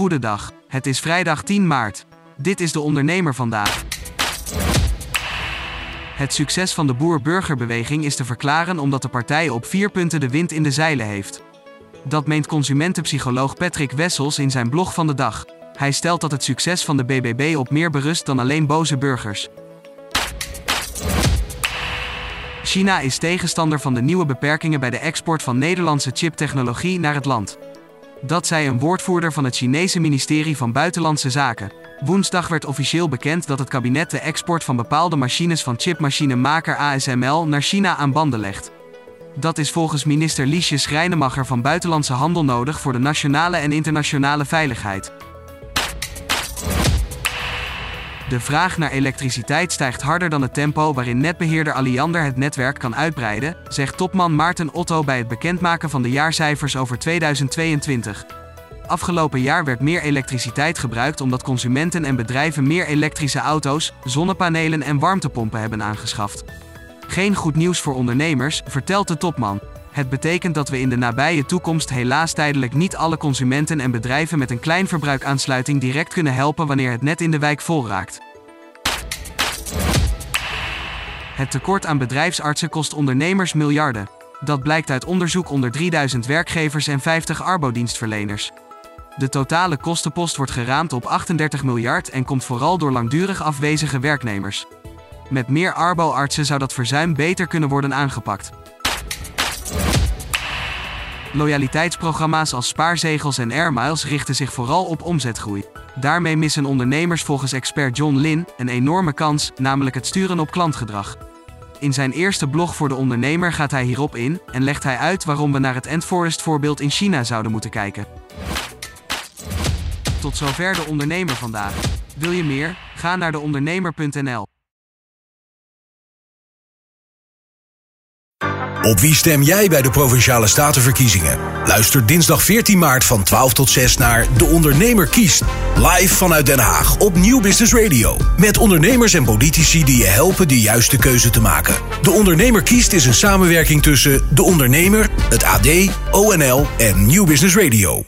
Goedendag. Het is vrijdag 10 maart. Dit is de ondernemer vandaag. Het succes van de boer-burgerbeweging is te verklaren omdat de partij op vier punten de wind in de zeilen heeft. Dat meent consumentenpsycholoog Patrick Wessels in zijn blog van de dag. Hij stelt dat het succes van de BBB op meer berust dan alleen boze burgers. China is tegenstander van de nieuwe beperkingen bij de export van Nederlandse chiptechnologie naar het land. Dat zei een woordvoerder van het Chinese ministerie van Buitenlandse Zaken. Woensdag werd officieel bekend dat het kabinet de export van bepaalde machines van chipmachinemaker ASML naar China aan banden legt. Dat is volgens minister Liesje Schrijnemacher van Buitenlandse Handel nodig voor de nationale en internationale veiligheid. De vraag naar elektriciteit stijgt harder dan het tempo waarin netbeheerder Alliander het netwerk kan uitbreiden, zegt topman Maarten Otto bij het bekendmaken van de jaarcijfers over 2022. Afgelopen jaar werd meer elektriciteit gebruikt omdat consumenten en bedrijven meer elektrische auto's, zonnepanelen en warmtepompen hebben aangeschaft. Geen goed nieuws voor ondernemers, vertelt de topman. Het betekent dat we in de nabije toekomst helaas tijdelijk niet alle consumenten en bedrijven met een kleinverbruikaansluiting direct kunnen helpen wanneer het net in de wijk vol raakt. Het tekort aan bedrijfsartsen kost ondernemers miljarden. Dat blijkt uit onderzoek onder 3000 werkgevers en 50 arbodienstverleners. De totale kostenpost wordt geraamd op 38 miljard en komt vooral door langdurig afwezige werknemers. Met meer arbo-artsen zou dat verzuim beter kunnen worden aangepakt. Loyaliteitsprogramma's als spaarzegels en airmiles richten zich vooral op omzetgroei. Daarmee missen ondernemers volgens expert John Lin een enorme kans, namelijk het sturen op klantgedrag. In zijn eerste blog voor de ondernemer gaat hij hierop in en legt hij uit waarom we naar het Endforest voorbeeld in China zouden moeten kijken. Tot zover de ondernemer vandaag. Wil je meer? Ga naar deondernemer.nl. Op wie stem jij bij de Provinciale Statenverkiezingen? Luister dinsdag 14 maart van 12 tot 6 naar De Ondernemer kiest. Live vanuit Den Haag op Nieuw Business Radio. Met ondernemers en politici die je helpen de juiste keuze te maken. De Ondernemer kiest is een samenwerking tussen De Ondernemer, het AD, ONL en Nieuw Business Radio.